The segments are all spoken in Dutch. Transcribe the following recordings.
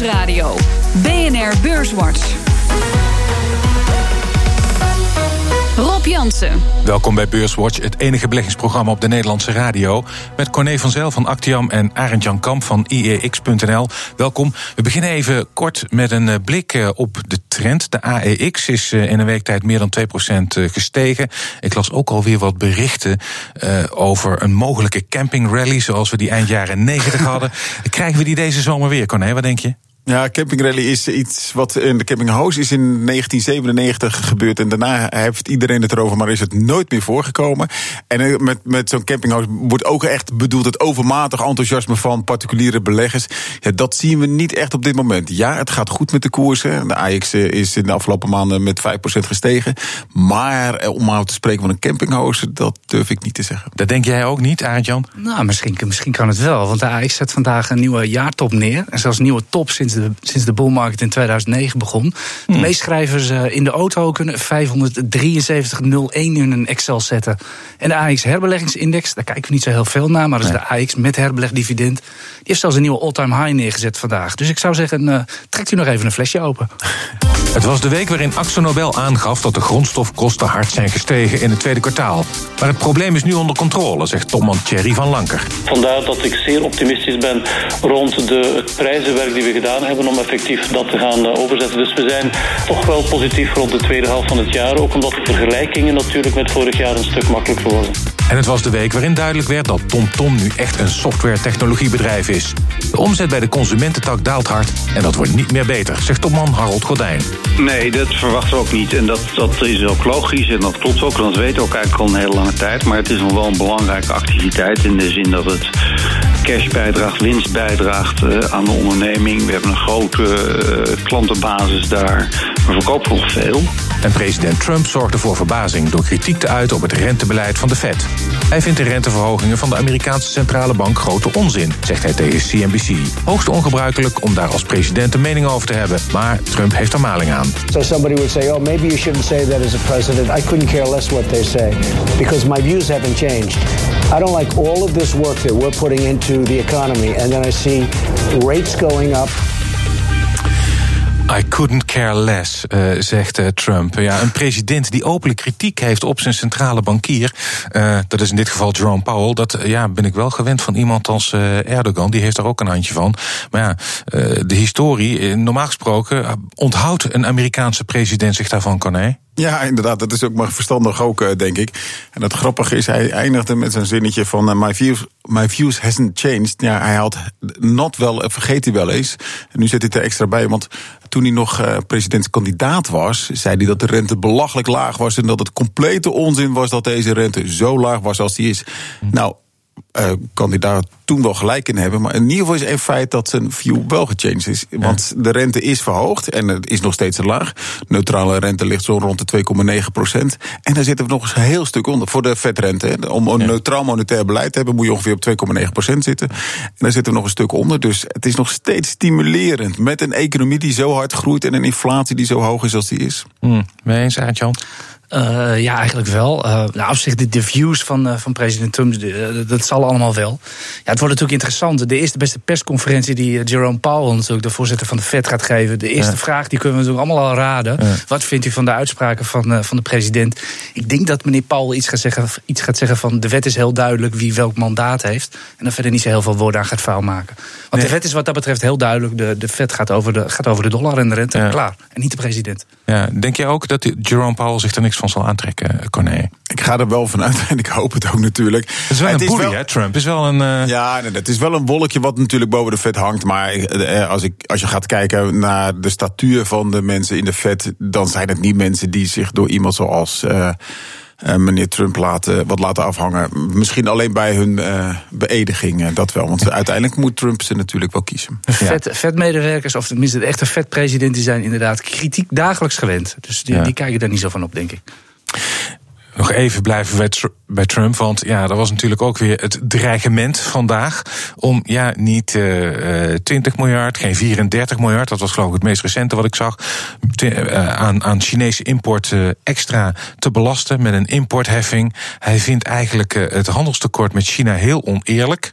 Nieuwsradio. BNR Beurswatch. Rob Jansen. Welkom bij Beurswatch, het enige beleggingsprogramma op de Nederlandse radio. Met Corné van Zel van Actiam en Arend Jan Kamp van IEX.nl. Welkom. We beginnen even kort met een eh, blik eh, op de trend. De AEX is eh, in een week tijd meer dan 2% gestegen. Ik las ook alweer wat berichten over een mogelijke campingrally... zoals we die eind jaren 90 hadden. Krijgen we die deze zomer weer, Corné? Wat denk je? Ja, campingrally is iets wat in de campinghouse is in 1997 gebeurd. En daarna heeft iedereen het erover, maar is het nooit meer voorgekomen. En eh, met, met zo'n campinghouse wordt ook echt bedoeld het overmatig enthousiasme van particuliere beleggers. Ja, dat zien we niet echt op dit moment. Ja, het gaat goed met de koersen. De AX eh, is in de afgelopen maanden met 5% gestegen. Maar eh, om nou te spreken van een campinghouse, dat durf ik niet te zeggen. Dat denk jij ook niet, Arend-Jan? Nou, misschien, misschien kan het wel. Want de AX zet vandaag een nieuwe jaartop neer. En zelfs een nieuwe top sinds de, sinds de bullmarket in 2009 begon. De hmm. meeschrijvers uh, in de auto kunnen 573,01 in een Excel zetten. En de AX herbeleggingsindex, daar kijken we niet zo heel veel naar, maar dat is de AX met herbelegdividend. Die heeft zelfs een nieuwe all-time high neergezet vandaag. Dus ik zou zeggen, uh, trekt u nog even een flesje open. Het was de week waarin Axo Nobel aangaf dat de grondstofkosten hard zijn gestegen in het tweede kwartaal. Maar het probleem is nu onder controle, zegt topman Thierry van Lanker. Vandaar dat ik zeer optimistisch ben rond de, het prijzenwerk die we gedaan hebben om effectief dat te gaan eh, overzetten. Dus we zijn toch wel positief rond de tweede helft van het jaar. Ook omdat de vergelijkingen natuurlijk met vorig jaar een stuk makkelijker worden. En het was de week waarin duidelijk werd dat TomTom nu echt een software-technologiebedrijf is. De omzet bij de consumententak daalt hard en dat wordt niet meer beter, zegt topman Harold Gordijn. Nee, dat verwachten we ook niet. En dat, dat is ook logisch en dat klopt ook. En dat weten we ook eigenlijk al een hele lange tijd. Maar het is nog wel een belangrijke activiteit in de zin dat het cash bijdraagt, winst bijdraagt uh, aan de onderneming. We hebben een grote uh, klantenbasis daar. We verkopen nog veel. En president Trump zorgde voor verbazing door kritiek te uiten op het rentebeleid van de Fed. Hij vindt de renteverhogingen van de Amerikaanse centrale bank grote onzin, zegt hij tegen CNBC. Hoogst ongebruikelijk om daar als president een mening over te hebben, maar Trump heeft er maling aan. So somebody would say, "Oh, maybe you shouldn't say that as a president." I couldn't care less what they say because my views haven't changed. I don't like all of this work that we're putting into the economy and then I see rates going up I couldn't care less, uh, zegt uh, Trump. Ja, een president die openlijk kritiek heeft op zijn centrale bankier, uh, dat is in dit geval Jerome Powell, dat ja, ben ik wel gewend van iemand als Erdogan, die heeft daar ook een handje van. Maar ja, de historie, normaal gesproken, onthoudt een Amerikaanse president zich daarvan, Corné? Ja, inderdaad. Dat is ook maar verstandig ook, eh, denk ik. En het grappige is, hij eindigde met zijn zinnetje van... Uh, my, views, my views hasn't changed. Ja, hij had not wel, eh, vergeet hij wel eens. En nu zit hij er extra bij, want toen hij nog uh, presidentskandidaat was... zei hij dat de rente belachelijk laag was... en dat het complete onzin was dat deze rente zo laag was als die is. Hm. Nou, uh, kan hij daar toen wel gelijk in hebben. Maar in ieder geval is een feit dat zijn view wel gechanged is. Want de rente is verhoogd en het is nog steeds te laag. Neutrale rente ligt zo rond de 2,9 procent. En daar zitten we nog eens een heel stuk onder voor de vetrente. Om een neutraal monetair beleid te hebben moet je ongeveer op 2,9 procent zitten. En daar zitten we nog een stuk onder. Dus het is nog steeds stimulerend met een economie die zo hard groeit en een inflatie die zo hoog is als die is. Mm, mee eens, Jan? Uh, ja, eigenlijk wel. Uh, nou, op zich, de, de views van, uh, van president Trump, dat zal allemaal wel. Ja, het wordt natuurlijk interessant. De eerste beste persconferentie die Jerome Powell, natuurlijk de voorzitter van de Fed, gaat geven. De eerste vraag, die kunnen we natuurlijk allemaal al raden. Wat vindt u van de uitspraken van, van de president? Ik denk dat meneer Powell iets gaat, zeggen, iets gaat zeggen van... de wet is heel duidelijk wie welk mandaat heeft. En dan verder niet zo heel veel woorden aan gaat vuil maken. Want de wet is wat dat betreft heel duidelijk. De, de Fed gaat over de, gaat over de dollar en de rente. Klaar. En niet de president. Ja, denk je ook dat Jerome Powell zich er niks van zal aantrekken, Corné? Ik ga er wel vanuit en ik hoop het ook natuurlijk. Het is wel een boelie, hè, Trump? Is wel een, uh... Ja, het is wel een wolkje wat natuurlijk boven de vet hangt. Maar eh, als, ik, als je gaat kijken naar de statuur van de mensen in de vet... dan zijn het niet mensen die zich door iemand zoals... Uh, uh, meneer Trump laten, wat laten afhangen. Misschien alleen bij hun uh, beëdiging, dat wel. Want uiteindelijk moet Trump ze natuurlijk wel kiezen. Vet, vetmedewerkers, of tenminste de echte vetpresidenten... zijn inderdaad kritiek dagelijks gewend. Dus die, die kijken daar niet zo van op, denk ik. Nog even blijven bij, Trump, want ja, er was natuurlijk ook weer het dreigement vandaag om ja, niet uh, 20 miljard, geen 34 miljard, dat was geloof ik het meest recente wat ik zag, uh, aan, aan Chinese import extra te belasten met een importheffing. Hij vindt eigenlijk het handelstekort met China heel oneerlijk.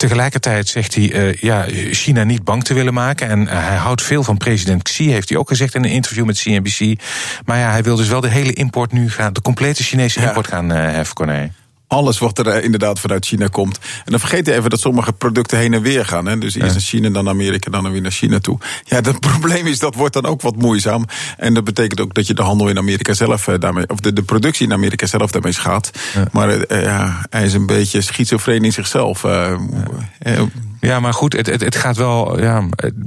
Tegelijkertijd zegt hij uh, ja, China niet bang te willen maken. En hij houdt veel van president Xi, heeft hij ook gezegd in een interview met CNBC. Maar ja, hij wil dus wel de hele import nu gaan, de complete Chinese import gaan heffen, Corné alles wat er eh, inderdaad vanuit China komt. En dan vergeet je even dat sommige producten heen en weer gaan. Hè? Dus eerst naar China, dan Amerika, dan weer naar China toe. Ja, het probleem is dat wordt dan ook wat moeizaam. En dat betekent ook dat je de handel in Amerika zelf eh, daarmee, of de, de productie in Amerika zelf daarmee schaadt. Maar uh, ja, hij is een beetje schizofreen in zichzelf. Ja, maar goed, het, het, het, gaat wel. Ja,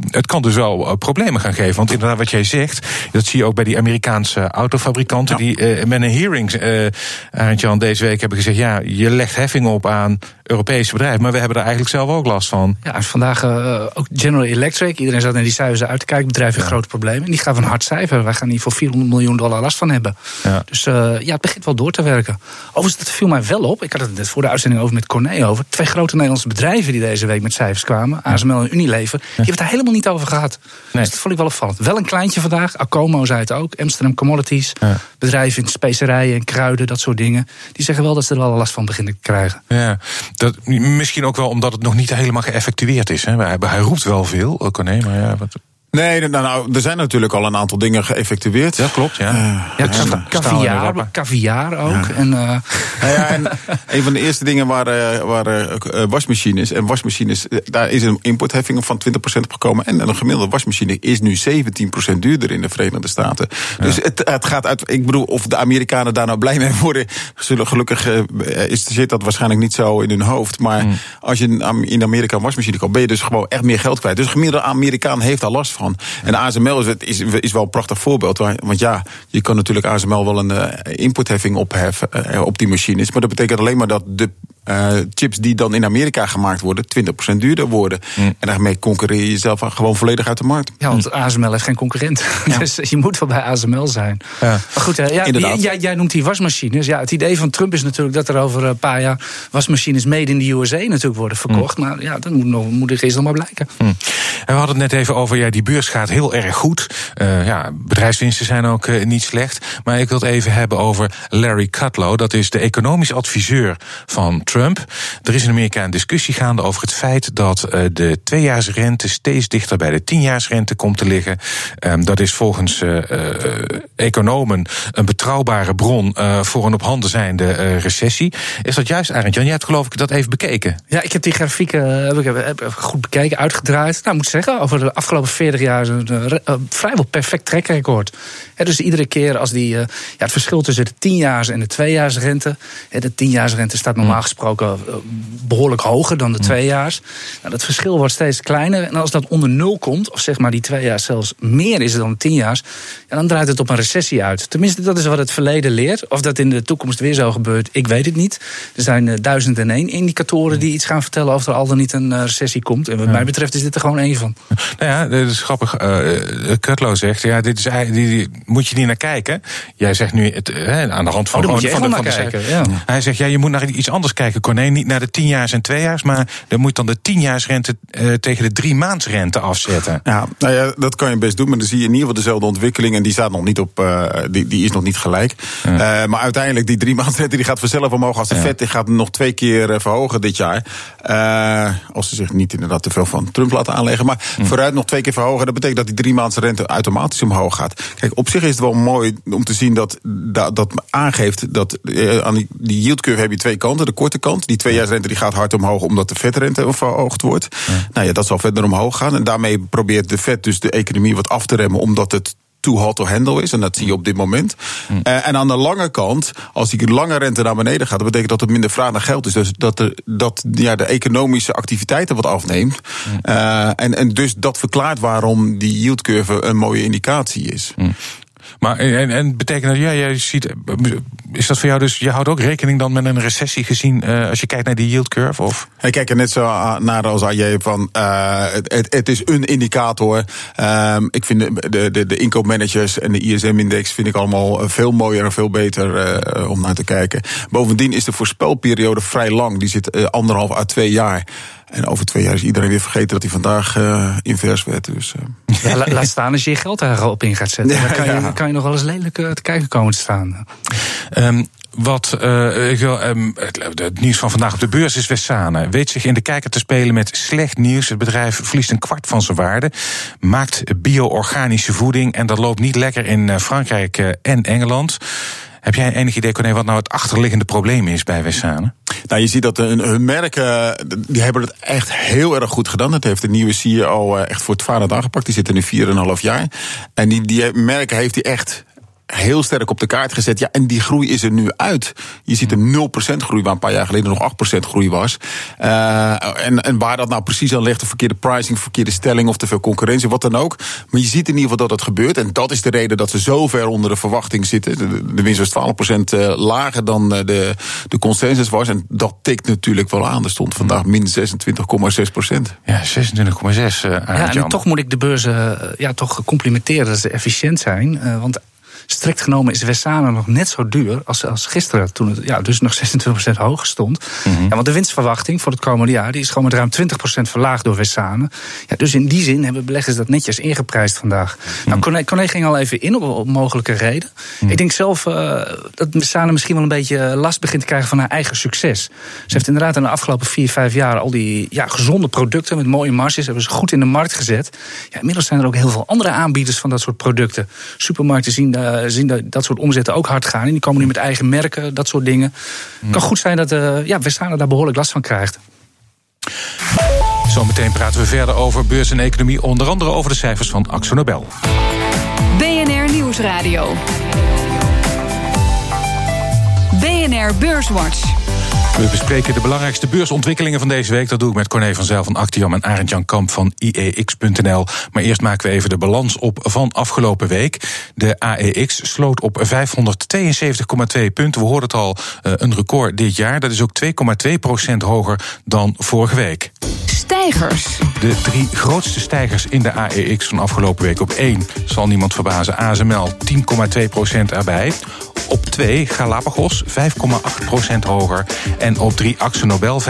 het kan dus wel eh, problemen gaan geven. Want inderdaad, wat jij zegt, dat zie je ook bij die Amerikaanse autofabrikanten. Die met een hearing, uh, Jan, deze week hebben gezegd: ja, je legt heffing op aan Europese bedrijven. Maar we hebben er eigenlijk zelf ook last van. Ja, vandaag uh, ook General Electric. Iedereen zat naar die cijfers uit te kijken. Bedrijven ja. grote problemen. En die gaan van hard cijfer. Wij gaan hier voor 400 miljoen dollar last van hebben. Ja. Dus uh, ja, het begint wel door te werken. Overigens, dat viel mij wel op. Ik had het net voor de uitzending over met Corné over. Twee grote Nederlandse bedrijven die deze week met cijfers kwamen. ASML en Unilever. Die hebben het daar helemaal niet over gehad. Nee. Dus dat vond ik wel opvallend. Wel een kleintje vandaag. Acomo zei het ook. Amsterdam Commodities. Bedrijven in specerijen en kruiden, dat soort dingen. Die zeggen wel dat ze er wel last van beginnen te krijgen. Ja, dat, misschien ook wel omdat het nog niet helemaal geëffectueerd is. Hè. Hij, hij roept wel veel, Corné, maar ja, Nee, nou, nou, er zijn natuurlijk al een aantal dingen geëffectueerd. Ja, klopt. Ja, uh, ja caviar, caviar ook. En, uh... nou ja, en een van de eerste dingen waren, waren uh, wasmachines. En wasmachines, daar is een importheffing van 20% op gekomen. En een gemiddelde wasmachine is nu 17% duurder in de Verenigde Staten. Dus het, het gaat uit. Ik bedoel, of de Amerikanen daar nou blij mee worden. Zullen gelukkig is, zit dat waarschijnlijk niet zo in hun hoofd. Maar mm. als je in Amerika een wasmachine koopt, ben je dus gewoon echt meer geld kwijt. Dus gemiddelde Amerikaan heeft daar last van. En ASML is, is, is wel een prachtig voorbeeld. Want ja, je kan natuurlijk ASML wel een uh, importheffing opheffen uh, op die machines. Maar dat betekent alleen maar dat de uh, chips die dan in Amerika gemaakt worden, 20% duurder worden. Mm. En daarmee concurreer je jezelf gewoon volledig uit de markt. Ja, want ASML heeft geen concurrent. Ja. dus je moet wel bij ASML zijn. Ja. Maar goed, ja, jij, jij, noemt die wasmachines. Ja, het idee van Trump is natuurlijk dat er over een paar jaar wasmachines made in de USA natuurlijk worden verkocht. Mm. Maar ja, dat moet, nog, moet eerst nog maar blijken. Mm. En we hadden het net even over, ja, die beurs gaat heel erg goed. Uh, ja, bedrijfswinsten zijn ook uh, niet slecht. Maar ik wil het even hebben over Larry Kudlow. Dat is de economisch adviseur van Trump. Er is in Amerika een discussie gaande over het feit dat uh, de tweejaarsrente steeds dichter bij de tienjaarsrente komt te liggen. Um, dat is volgens economen een betrouwbare bron voor een op handen zijnde recessie. Is dat juist, Arend Jan? Jij hebt geloof ik dat even bekeken. Ja, ik heb die grafieken heb ik, heb, goed bekeken, uitgedraaid. Nou, moet zeggen, over de afgelopen 40 jaar is een, vrijwel perfect trekrecord. He, dus iedere keer als die. Ja, het verschil tussen de 10-jaars en de 2-jaarsrente. De 10-jaarsrente staat normaal mm. gesproken uh, behoorlijk hoger dan de 2-jaars. Mm. Nou, dat verschil wordt steeds kleiner. En als dat onder nul komt, of zeg maar die 2 jaar zelfs meer is dan de 10-jaars. Ja, dan draait het op een recessie uit. Tenminste, dat is wat het verleden leert. Of dat in de toekomst weer zo gebeurt, ik weet het niet. Er zijn uh, duizend en één indicatoren die iets gaan vertellen of er al dan niet een recessie komt. En wat mij betreft is dit er gewoon één van. Nou ja, dat is grappig. Uh, Kutlo zegt, ja, dit is, die, die, moet je niet naar kijken. Jij zegt nu het, aan de hand van, oh, van, van, de, van kijken, ja. Hij zegt, ja, je moet naar iets anders kijken, Corné. Niet naar de tienjaars en tweejaars, maar dan moet dan de tienjaarsrente uh, tegen de drie maandsrente afzetten. Ja, nou ja, dat kan je best doen, maar dan zie je in ieder geval dezelfde ontwikkeling. En die staat nog niet op, uh, die, die is nog niet gelijk. Ja. Uh, maar uiteindelijk, die drie maandsrente die gaat vanzelf omhoog. Als de ja. vet die gaat nog twee keer verhogen dit jaar. als ze zich niet inderdaad te veel van Trump laten aanleggen. Maar hm. vooruit nog twee keer verhogen. Dat betekent dat die drie maandse rente automatisch omhoog gaat. Kijk, op zich is het wel mooi om te zien dat dat, dat aangeeft dat eh, aan die, die yield curve heb je twee kanten. De korte kant, die tweejaarsrente die gaat hard omhoog omdat de vetrente verhoogd wordt. Ja. Nou ja, dat zal verder omhoog gaan. En daarmee probeert de vet dus de economie wat af te remmen omdat het too hot to handle is. En dat zie je op dit moment. Mm. Uh, en aan de lange kant, als die lange rente naar beneden gaat, dat betekent dat er minder vraag naar geld is. Dus dat, er, dat ja, de economische activiteiten wat afneemt. Mm. Uh, en, en dus dat verklaart waarom die yieldcurve een mooie indicatie is. Mm. Maar en, en betekent dat, ja, jij ziet, is dat voor jou dus, je houdt ook rekening dan met een recessie gezien uh, als je kijkt naar die yield curve? Of? Ik kijk er net zo naar als AJ van, het, het, is een indicator. Um, ik vind de, de, de inkoopmanagers en de ISM-index vind ik allemaal veel mooier en veel beter om naar te kijken. Bovendien is de voorspelperiode vrij lang, die zit anderhalf à twee jaar. En over twee jaar is iedereen weer vergeten dat hij vandaag uh, invers werd. Dus, uh. ja, laat staan als je je geld erop in gaat zetten. Ja, dan kan, ja. je, kan je nog wel eens lelijk uh, te kijken komen te staan. Um, wat uh, ik wil, um, het, het, nieuws van vandaag op de beurs is Wessane. Weet zich in de kijker te spelen met slecht nieuws. Het bedrijf verliest een kwart van zijn waarde. Maakt bio-organische voeding. En dat loopt niet lekker in Frankrijk en Engeland. Heb jij enig idee, Corné, wat nou het achterliggende probleem is bij Wessane? Nou, je ziet dat hun, hun merken, die hebben het echt heel erg goed gedaan. Dat heeft de nieuwe CEO echt voor het vader aangepakt. Die zit er nu 4,5 jaar. En die, die merken heeft hij echt heel sterk op de kaart gezet. Ja, en die groei is er nu uit. Je ziet een 0% groei, waar een paar jaar geleden nog 8% groei was. Uh, en, en waar dat nou precies aan ligt, de verkeerde pricing, verkeerde stelling of te veel concurrentie, wat dan ook. Maar je ziet in ieder geval dat het gebeurt. En dat is de reden dat ze zo ver onder de verwachting zitten. De, de winst was 12% eh, lager dan de, de consensus was. En dat tikt natuurlijk wel aan. Er stond vandaag min 26,6%. Ja, 26,6. Uh, ja, en toch moet ik de beurzen ja, toch complimenteren dat ze efficiënt zijn. Uh, want strikt genomen is Wessana nog net zo duur als, als gisteren. Toen het ja, dus nog 26% hoger stond. Mm ja, want de winstverwachting voor het komende jaar die is gewoon met ruim 20% verlaagd door Wessana. Ja, dus in die zin hebben beleggers dat netjes ingeprijsd vandaag. Mm Nou, Corné, ging al even in op, op mogelijke reden. Mhm. Ik denk zelf uh, dat Wessana misschien wel een beetje last begint te krijgen van haar eigen succes. Ze heeft inderdaad in de afgelopen 4, 5 jaar al die ja, gezonde producten met mooie marges hebben ze goed in de markt gezet. Ja, inmiddels zijn er ook heel veel andere aanbieders van dat soort producten. Supermarkten zien uh, zien dat, dat soort omzetten ook hard gaan. En die komen nu met eigen merken, dat soort dingen. Het kan goed zijn dat uh, ja, Westfalen daar behoorlijk last van krijgt. Zometeen praten we verder over beurs en economie. Onder andere over de cijfers van Axo Nobel. BNR Nieuwsradio. BNR Beurswatch. We bespreken de belangrijkste beursontwikkelingen van deze week. Dat doe ik met Corné van Zijl van Actiam en Arend Jan Kamp van IEX.nl. Maar eerst maken we even de balans op van afgelopen week. De AEX sloot op 572,2 punten. We hoorden het al, eh, een record dit jaar. Dat is ook 2,2 procent hoger dan vorige week. Stijgers. De drie grootste stijgers in de AEX van afgelopen week. Op 1 zal niemand verbazen, ASML 10,2 procent erbij. Op 2 Galapagos 5,8% hoger. En op 3 Axo Nobel 5,7%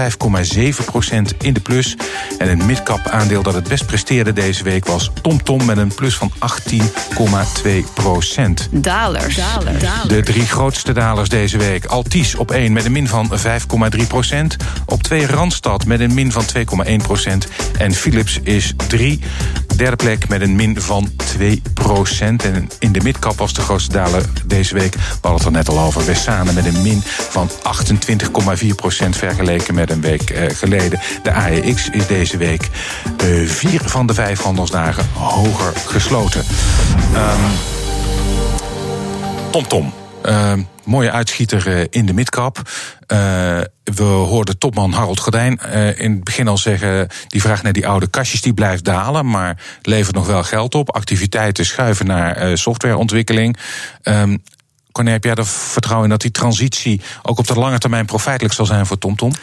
in de plus. En een midcap aandeel dat het best presteerde deze week was TomTom Tom met een plus van 18,2 Dalers. dalers. De drie grootste dalers deze week. Altis op 1 met een min van 5,3% Op 2 Randstad met een min van 2,1% En Philips is 3 derde plek met een min van 2% En in de midcap was de grootste daler deze week hadden het er net al over. Wessane met een min van 28,4% vergeleken met een week eh, geleden. De AEX is deze week uh, vier van de vijf handelsdagen hoger gesloten. Um, Tom Tom. Uh, mooie uitschieter uh, in de midcap. Uh, we hoorden topman Harold Gordijn uh, in het begin al zeggen... die vraag naar die oude kastjes die blijft dalen... maar levert nog wel geld op. Activiteiten schuiven naar softwareontwikkeling. Um, Corné, heb jij er vertrouwen in dat die transitie ook op de lange termijn profijtelijk zal zijn voor TomTom? Tom?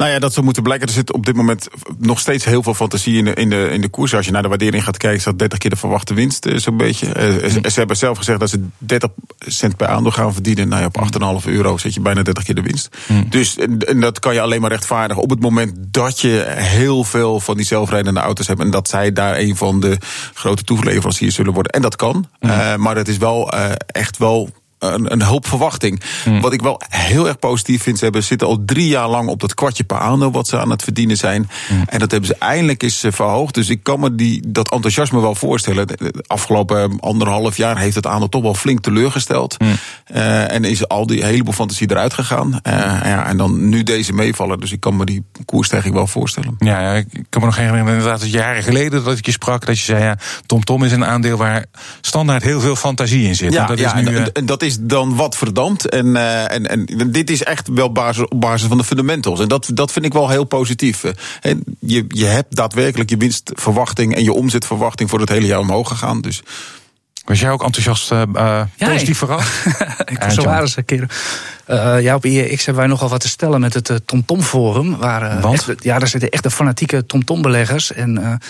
Nou ja, dat zou moeten blijken. Er zit op dit moment nog steeds heel veel fantasie in de, in de, in de koers. Als je naar de waardering gaat kijken, staat 30 keer de verwachte winst, eh, zo'n beetje. Uh, ze, hebben zelf gezegd dat ze 30 cent per aandeel gaan verdienen. Nou ja, op 8,5 euro zet je bijna 30 keer de winst. Mm. Dus en dat kan je alleen maar rechtvaardigen op het moment dat je heel veel van die zelfrijdende auto's hebt. En dat zij daar een van de grote toeleveranciers zullen worden. En dat kan. Mm. Uh, maar het is wel uh, echt wel een, een hoop verwachting. Hmm. Wat ik wel heel erg positief vind, ze hebben, zitten al drie jaar lang op dat kwartje per aandeel wat ze aan het verdienen zijn. Hmm. En dat hebben ze eindelijk eens eh, verhoogd. Dus ik kan me die, dat enthousiasme wel voorstellen. De afgelopen anderhalf jaar heeft het aandeel toch wel flink teleurgesteld. Hmm. Uh, en is al die heleboel fantasie eruit gegaan. Uh, ja, en dan nu deze meevallen. Dus ik kan me die koersstijging wel voorstellen. Ja, ja, ik kan me nog herinneren, inderdaad, jaren geleden dat ik je sprak. Dat je zei, ja, TomTom Tom is een aandeel waar standaard heel veel fantasie in zit. Ja, dat ja, is nu, en, en dat is is dan wat verdampt. En, uh, en, en dit is echt wel basis, op basis van de fundamentals. En dat, dat vind ik wel heel positief. En je, je hebt daadwerkelijk je winstverwachting en je omzetverwachting voor het hele jaar omhoog gegaan. Dus was jij ook enthousiast uh, ja, positief vooral? ik was zo eens een keer. Uh, ja, op IEX hebben wij nogal wat te stellen met het uh, TomTom Forum. Waar, Want? ja, daar zitten echt de fanatieke TomTom-beleggers. En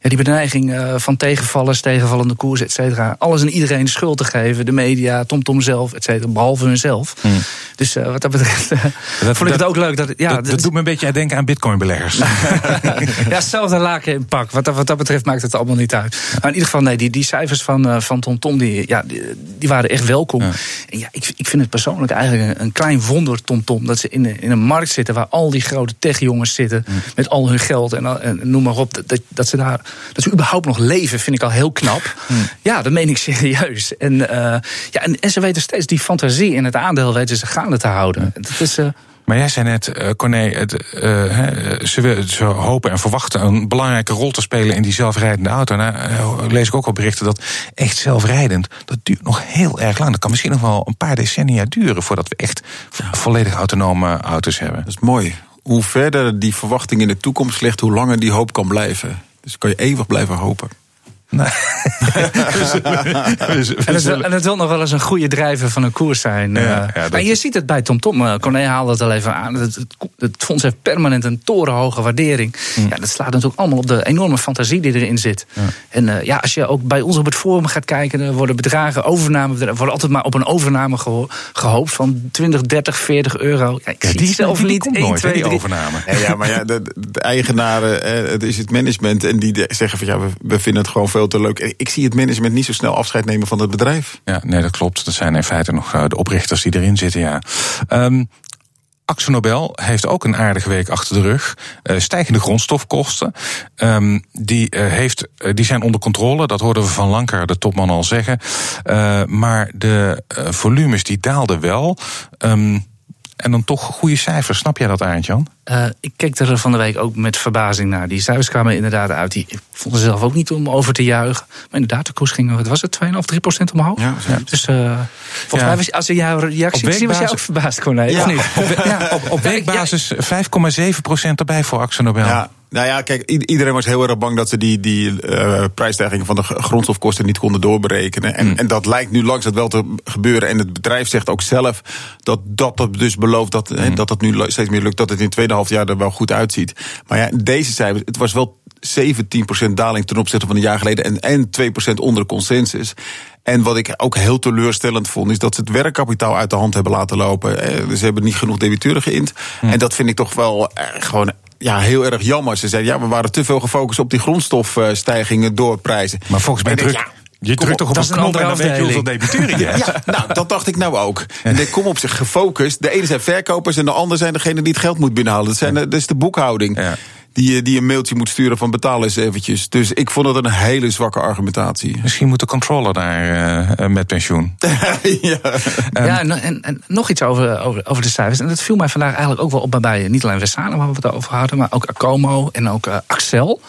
ja, die beneiging uh, van tegenvallers, tegenvallende koers, et cetera. Alles en iedereen de schuld te geven. De media, TomTom zelf, et cetera. Behalve hunzelf. Mm. Dus wat dat betreft dat, vond ik het ook leuk. Dat, ja, dat, dat doet me een beetje denken aan bitcoinbeleggers. ja, hetzelfde laken in pak. Wat, wat dat betreft maakt het allemaal niet uit. Maar in ieder geval, nee, die, die cijfers van, van van TomTom, die, ja, die, die waren echt welkom. En ja, ik, ik vind het persoonlijk eigenlijk een, een klein wonder, TomTom, dat ze in, in een markt zitten waar al die grote techjongens zitten met al hun geld en, en noem maar op. Dat, dat, ze daar, dat ze überhaupt nog leven, vind ik al heel knap. Ja, dat meen ik serieus. En, uh, ja, en, en, ze weten steeds die fantasie in het aandeel weten ze gaande te houden. Dat is. Uh, maar jij zei net, uh, Corné, het, uh, ze, ze, hopen en verwachten een belangrijke rol te spelen in die zelfrijdende auto. Nou, lees ik ook al berichten dat echt zelfrijdend, dat duurt nog heel erg lang. Dat kan misschien nog wel een paar decennia duren voordat we echt volledig autonome auto's hebben. Dat is mooi. Hoe verder die verwachting in de toekomst ligt, hoe langer die hoop kan blijven. Dus kan je eeuwig blijven hopen. Nee. en, het wil, en, het wil, nog wel eens een goede drijver van een koers zijn. Ja, ja, maar je ziet het bij TomTom. Tom. Uh, Corné haalde het al even aan. Het, het, het, fonds heeft permanent een torenhoge waardering. Mm. Ja, dat slaat natuurlijk allemaal op de enorme fantasie die erin zit. Ja. En uh, ja, als je ook bij ons op het forum gaat kijken... er worden bedragen, overname, er worden altijd maar op een overname gehoopt... van 20, 30, 40 euro. Ja, ik zie die zelf niet 1, nooit, 2, 3. overname. Ja, maar ja, de, de eigenaren, eh, het is het management... en die zeggen van ja, we, we vinden het gewoon te leuk. Ik zie het management niet zo snel afscheid nemen van het bedrijf. Ja, nee, dat klopt. Dat zijn in feite nog de oprichters die erin zitten, ja. Um, Axel Nobel heeft ook een aardige week achter de rug. Uh, stijgende grondstofkosten. Um, die, uh, heeft, die zijn onder controle. Dat hoorden we van Lanker, de topman, al zeggen. maar de volumes die daalden wel. Um, en dan toch goede cijfers. Snap jij dat, Arend-Jan? Uh, ik keek er van de week ook met verbazing naar. Die cijfers kwamen inderdaad uit. Die, ik vond er zelf ook niet om over te juichen. Maar inderdaad, de koers ging, wat was het, 2,5, 3 procent omhoog? Ja, dus uh, volgens ja. mij was als je jouw reactie zien, was jij ook verbaasd, Corné, ja. of niet? Op, ja. op, op weekbasis 5,7 procent erbij voor Axel Nobel. Ja. Nou ja, kijk, iedereen was heel erg bang dat ze die, die uh, prijsstijgingen van de grondstofkosten niet konden doorberekenen. En, mm. en dat lijkt nu langzaam wel te gebeuren. En het bedrijf zegt ook zelf dat dat dus belooft dat, mm. dat het nu steeds meer lukt, dat het in het tweede half jaar er wel goed uitziet. Maar ja, deze cijfers, het was wel 17% daling ten opzichte van een jaar geleden en, en 2% onder de consensus. En wat ik ook heel teleurstellend vond, is dat ze het werkkapitaal uit de hand hebben laten lopen. Eh, ze hebben niet genoeg debiteuren geïnd. Mm. En dat vind ik toch wel eh, gewoon ja, heel erg jammer. Ze zeiden, ja, we waren te veel gefocust op die grondstofstijgingen door prijzen. Maar volgens mij druk, je drukt toch op een knop en dan weet je hoeveel debiteuren hebt. Ja, nou, dat dacht ik nou ook. En ik kom op zich gefocust. De ene zijn verkopers en de andere zijn degene die het geld moet binnenhalen. Dat, zijn, dat is de boekhouding. Ja die, die een mailtje moet sturen van betal eens eventjes. Dus ik vond het een hele zwakke argumentatie. Misschien moet de controller daar uh, met pensioen. ja, um, ja en, en, nog iets over, over, over de cijfers. En dat viel mij vandaag eigenlijk ook wel op bij niet alleen Westana, waar we het over hadden, maar ook Acomo en ook uh, Axel.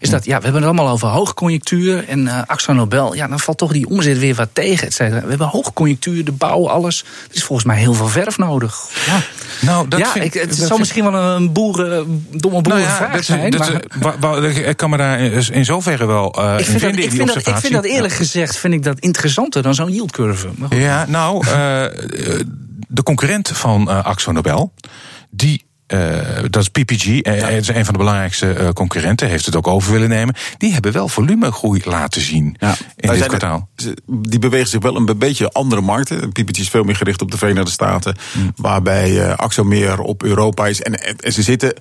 Is dat, ja, we hebben het allemaal over hoogconjunctuur en uh, Axel Nobel. Ja, dan valt toch die omzet weer wat tegen, et cetera. We hebben hoogconjunctuur, de bouw, alles. Er is volgens mij heel veel verf nodig. Ja, nou, dat ja vind, ik, het dat zou misschien wel een boeren, domme boerenvraag nou ja, zijn. Dat, maar, ik kan me daar in zoverre wel uh, ik vind vinden, dat, ik, vind dat, ik vind dat eerlijk gezegd vind ik dat interessanter dan zo'n yieldcurve. Ja, nou, uh, de concurrent van uh, Axo Nobel, die uh, dat is PPG, ja. het is een van de belangrijkste uh, concurrenten, heeft het ook over willen nemen. Die hebben wel volumegroei laten zien ja. in dit kwartaal. die bewegen zich wel een beetje andere markten. PPG is veel meer gericht op de Verenigde Staten, mm. waarbij uh, Axo meer op Europa is. En, en ze zitten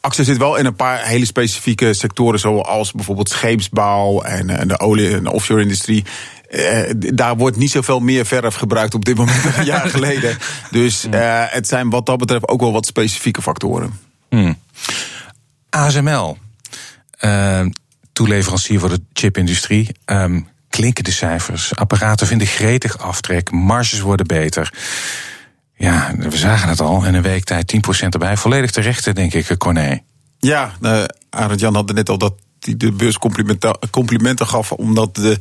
Axel zit wel in een paar hele specifieke sectoren, zoals bijvoorbeeld scheepsbouw en, en de olie- en offshore-industrie. Uh, daar wordt niet zoveel meer verf gebruikt op dit moment dan een jaar geleden. Dus uh, het zijn wat dat betreft ook wel wat specifieke factoren. Hmm. ASML, uh, toeleverancier voor de chipindustrie. Um, klinken de cijfers. Apparaten vinden gretig aftrek. Marges worden beter. Ja, we zagen het al. In een week tijd 10% erbij. Volledig terecht, denk ik, Corné. Ja, uh, Arend Jan had net al dat die de beurs complimenten gaf. omdat de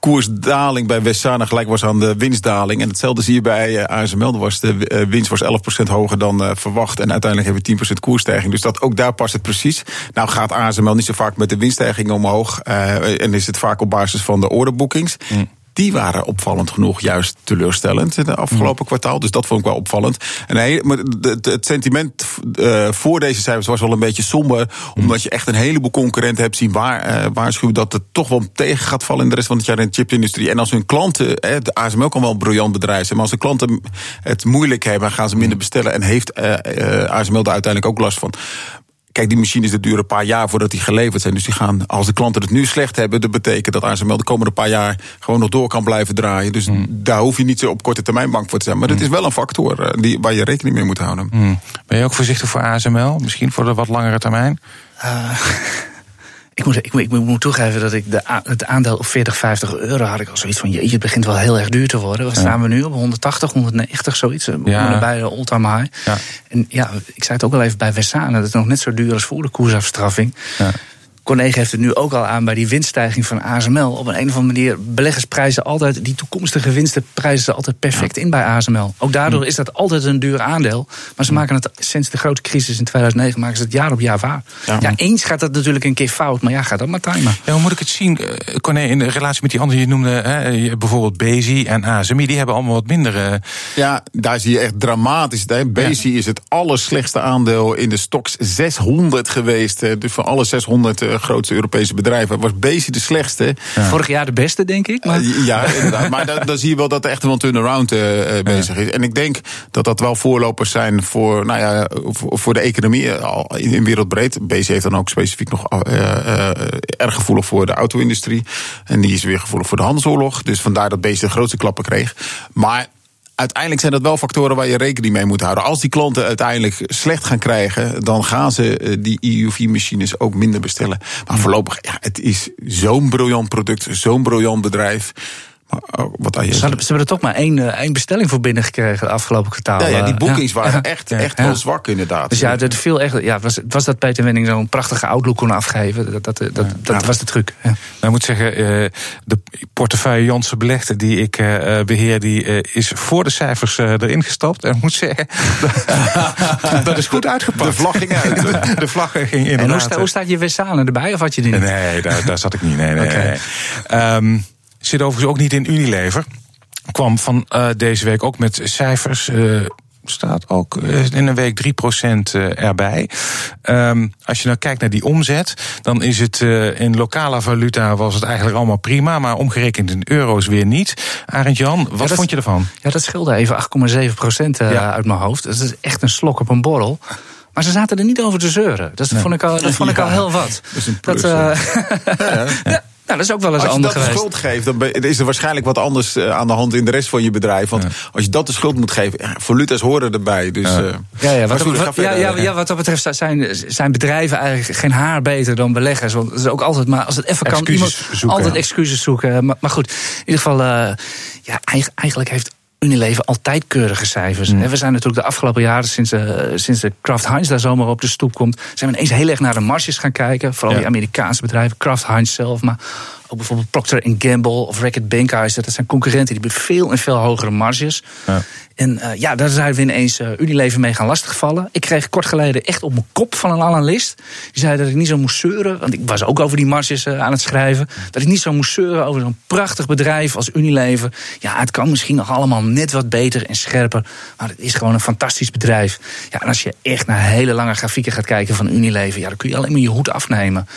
koersdaling bij Westsana gelijk was aan de winstdaling. En hetzelfde zie je bij eh, ASML. Was de eh, winst was 11% hoger dan verwacht. En uiteindelijk hebben we 10% koersstijging. Dus dat, ook daar past het precies. Nou gaat ASML niet zo vaak met de winststijging omhoog. en is het vaak op basis van de orderboekings. Mm die waren opvallend genoeg juist teleurstellend in het afgelopen mm. kwartaal. Dus dat vond ik wel opvallend. En maar het sentiment uh, voor deze cijfers was wel een beetje somber. Mm. Omdat je echt een heleboel concurrenten hebt zien waar, uh, waarschuwen dat het toch wel tegen gaat vallen in de rest van het jaar in de chipindustrie. En als hun klanten, uh, de ASML kan wel een briljant bedrijf zijn, maar als de klanten het moeilijk hebben, gaan ze minder bestellen. En heeft ASML daar uiteindelijk ook last van. Kijk, die machines dat duren een paar jaar voordat die geleverd zijn. Dus die gaan, als de klanten het nu slecht hebben, dat betekent dat ASML de komende paar jaar gewoon nog door kan blijven draaien. Dus Hmm. daar hoef je niet zo op korte termijn bang voor te zijn. Maar dat is wel een factor eh, die, waar je rekening mee moet houden. Hmm. Ben je ook voorzichtig voor ASML? Misschien voor de wat langere termijn? Ik moet, ik, moet- ik moet toegeven dat ik de, het aandeel op 40, 50 euro had ik al zoiets van... jeetje, het begint wel heel erg duur te worden. Wat staan we nu op? 180, 190, zoiets. Ja. Ja. Bij de all-time high. Ja. En ja, ik zei het ook al even bij Wessane... dat het nog net zo duur is voor de koersafstraffing. Ja. Corné geeft het nu ook al aan bij die winststijging van ASML. Op een, een of andere manier beleggers prijzen altijd... die toekomstige winsten prijzen ze altijd perfect in bij ASML. Ook daardoor is dat altijd een duur aandeel. Maar ze maken het sinds de grote crisis in 2009... maken ze het jaar op jaar waar. Ja. Ja, eens gaat dat natuurlijk een keer fout. Maar ja, ga dat maar timen. Ja, hoe moet ik het zien, eh, Corné, in de relatie met die anderen? Je noemde hè, bijvoorbeeld Bezi en ASMI. Die hebben allemaal wat minder... eh, Ja, daar zie je echt dramatisch. Hè. Bezi is het allerslechtste aandeel in de stocks 600 geweest. Dus van alle 600 eh, grootste Europese bedrijven was Bezi de slechtste. Vorig jaar de beste, denk ik. Maar... Eh, Ja, inderdaad. Maar dan, dan zie je wel dat er echt wel een turnaround eh, eh, bezig is. En ik denk dat dat wel voorlopers zijn voor, nou ja, voor, voor de economie eh, al in, in wereldbreed. Bezi heeft dan ook specifiek nog eh, eh, erg gevoelig voor de auto-industrie. En die is weer gevoelig voor de handelsoorlog. Dus vandaar dat Bezi de grootste klappen kreeg. Maar uiteindelijk zijn dat wel factoren waar je rekening mee moet houden. Als die klanten uiteindelijk slecht gaan krijgen, dan gaan ze eh, die EUV-machines ook minder bestellen. Maar voorlopig, ja, het is zo'n briljant product, zo'n briljant bedrijf. Maar oh, wat aan je Ze, hadden, ze hebben er toch maar één, eh, één bestelling voor binnengekregen de afgelopen kwartaal. ja, ja, die eh, boekings ja. waren echt, echt wel zwak, inderdaad. Dus ja, het viel echt, ja, was, was dat Peter Wenning zo'n prachtige outlook kon afgeven. Dat, dat, dat, dat was de truc. Ja. Nou, ik moet zeggen, eh, de portefeuille Janssen Belegde die ik eh, eh, beheer, die is voor de cijfers erin gestapt. En ik moet zeggen, dat is goed uitgepakt. De vlag ging uit. De, de vlag ging inderdaad. En hoe, sta, hoe staat je Wessane erbij? Of had je die niet? Nee, daar, daar zat ik niet. Nee, nee, nee. Ehm, zit overigens ook niet in Unilever. Kwam van eh, deze week ook met cijfers. eh, staat ook eh, in een week 3% eh, erbij. Ehm, als je nou kijkt naar die omzet, dan is het eh, in lokale valuta was het eigenlijk allemaal prima, maar omgerekend in euro's weer niet. Arend Jan, wat dat- vond je ervan? Ja, dat scheelde even 8,7 procent eh, Ja. uit mijn hoofd. Dat is echt een slok op een borrel. Maar ze zaten er niet over te zeuren. Dus dat vond ik al, dat vond ik al heel wat. dat is een plus, eh, ja. ja, nou, dat is ook wel eens Als je anders dat de schuld geeft, dan is er waarschijnlijk wat anders eh, aan de hand in de rest van je bedrijf. Want als je dat de schuld moet geven, ja, valuta's horen erbij. Dus, eh, Ja, ja, wat, ja, ja, ja, wat dat betreft zijn, zijn bedrijven eigenlijk geen haar beter dan beleggers. Want het is ook altijd maar, als het even kan, iemand zoeken. altijd excuses zoeken. Maar, maar goed, in ieder geval, eh, ja, eig- eigenlijk heeft Unilever altijd keurige cijfers. Mm. We zijn natuurlijk de afgelopen jaren, sinds, eh, sinds de Kraft Heinz daar zomaar op de stoep komt, zijn we ineens heel erg naar de marges gaan kijken. Vooral Ja. die Amerikaanse bedrijven, Kraft Heinz zelf, maar ook bijvoorbeeld Procter Gamble of Reckitt Benckiser. Dat zijn concurrenten die hebben veel en veel hogere marges. Ja. En eh, ja, daar zijn we ineens eh, Unilever mee gaan lastigvallen. Ik kreeg kort geleden echt op mijn kop van een analist. Die zei dat ik niet zo moest zeuren. Want ik was ook over die marges eh, aan het schrijven. Dat ik niet zo moest zeuren over zo'n prachtig bedrijf als Unilever. Ja, het kan misschien nog allemaal net wat beter en scherper. Maar het is gewoon een fantastisch bedrijf. Ja, en als je echt naar hele lange grafieken gaat kijken van Unilever. Ja, dan kun je alleen maar je hoed afnemen.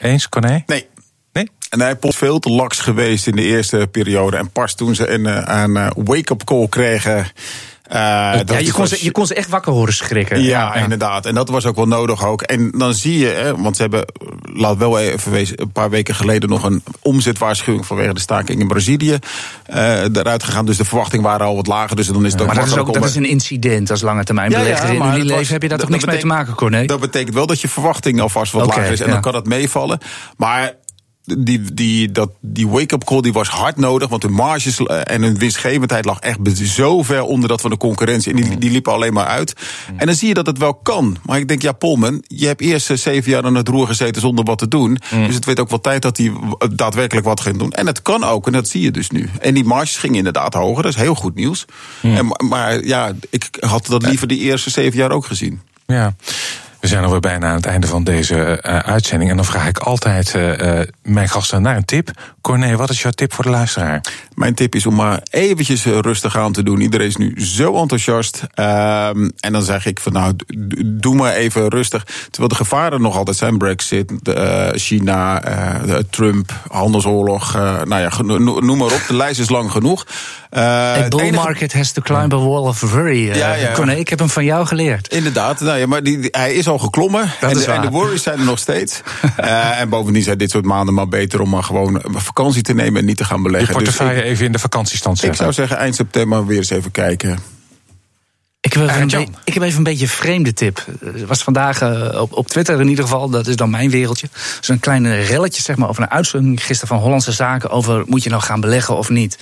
Eens, Corné? Nee. En hij is veel te laks geweest in de eerste periode. En pas toen ze een, eh, een eh, wake-up call kregen. eh, ja, dat je, kon was- ze, je kon ze echt wakker horen schrikken. Ja, inderdaad. En dat was ook wel nodig ook. En dan zie je, hè, want ze hebben, laat wel even wezen, een paar weken geleden nog een omzetwaarschuwing vanwege de staking in Brazilië eh eruit gegaan. Dus de verwachtingen waren al wat lager. Dus dan is het ook Maar dat is, ook, dat is een incident als lange termijn Ja, belegger. in Unilever was- heb je daar toch dat niks mee te maken, Corné? Dat betekent wel dat je verwachting alvast wat lager is. En dan kan het meevallen. Maar die, die, dat, die wake-up call die was hard nodig. Want hun marges eh, en hun winstgevendheid lag echt zo ver onder dat van de concurrentie. En die, die liepen alleen maar uit. En dan zie je dat het wel kan. Maar ik denk, ja, Polman, je hebt eerst eh, zeven jaar aan het roer gezeten zonder wat te doen. Dus het weet ook wel tijd dat hij w- daadwerkelijk wat gaat doen. En het kan ook, en dat zie je dus nu. En die marges gingen inderdaad hoger. Dat is heel goed nieuws. En, ma- maar ja, ik had dat liever die eerste zeven jaar ook gezien. Ja. We zijn alweer bijna aan het einde van deze eh, uitzending. En dan vraag ik altijd eh, eh, mijn gasten naar een tip. Corné, wat is jouw tip voor de luisteraar? Mijn tip is om maar eventjes rustig aan te doen. Iedereen is nu zo enthousiast. Ehm, en dan zeg ik van nou, doe maar even rustig. Terwijl de gevaren nog altijd zijn. Brexit, China, Trump, handelsoorlog. nou ja, noem maar op. De lijst is lang genoeg. Uh, bull enige... market has to climb a wall of worry. Uh, ja, ja. Corné, ik heb hem van jou geleerd. Inderdaad, nou ja, maar die, hij is al geklommen. En de, en, de, worries zijn er nog steeds. uh, en bovendien zijn dit soort maanden maar beter om maar gewoon vakantie te nemen en niet te gaan beleggen. Je portefeuille dus even in de vakantiestand zetten. Ik zou zeggen eind september weer eens even kijken. Ik heb, even een ik heb even een beetje een vreemde tip. Er was vandaag op, op Twitter in ieder geval, dat is dan mijn wereldje. Zo'n kleine relletje zeg maar, over een uitzending gisteren van Hollandse Zaken... over moet je nou gaan beleggen of niet.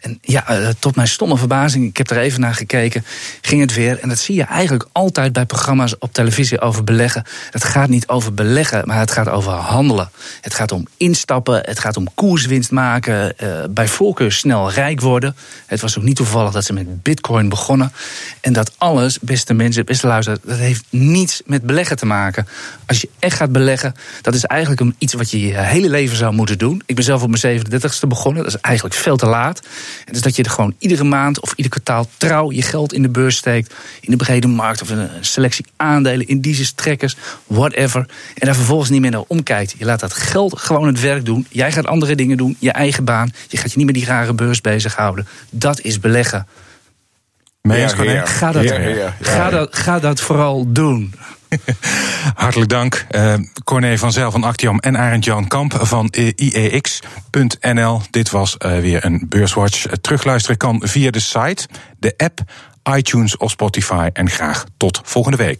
En ja, eh, tot mijn stomme verbazing, ik heb er even naar gekeken, ging het weer. En dat zie je eigenlijk altijd bij programma's op televisie over beleggen. Het gaat niet over beleggen, maar het gaat over handelen. Het gaat om instappen, het gaat om koerswinst maken, uh, bij voorkeur snel rijk worden. Het was ook niet toevallig dat ze met bitcoin begonnen. En dat alles, beste mensen, beste luisteraars, dat heeft niets met beleggen te maken. Als je echt gaat beleggen, dat is eigenlijk iets wat je je hele leven zou moeten doen. Ik ben zelf op mijn 37ste begonnen, dat is eigenlijk veel te laat. En dus dat je er gewoon iedere maand of ieder kwartaal trouw je geld in de beurs steekt. In de brede markt of in een selectie aandelen, indices, trekkers, whatever. En daar vervolgens niet meer naar omkijkt. Je laat dat geld gewoon het werk doen. Jij gaat andere dingen doen, je eigen baan. Je gaat je niet met die rare beurs bezighouden. Dat is beleggen. Ga, dat, ga, dat, ga dat vooral doen. Hartelijk dank. Uh, Corné van Zijl van Actium en Arend Jan Kamp van IEX.nl. Dit was uh, weer een Beurswatch. Terugluisteren kan via de site, de app, iTunes of Spotify. En graag tot volgende week.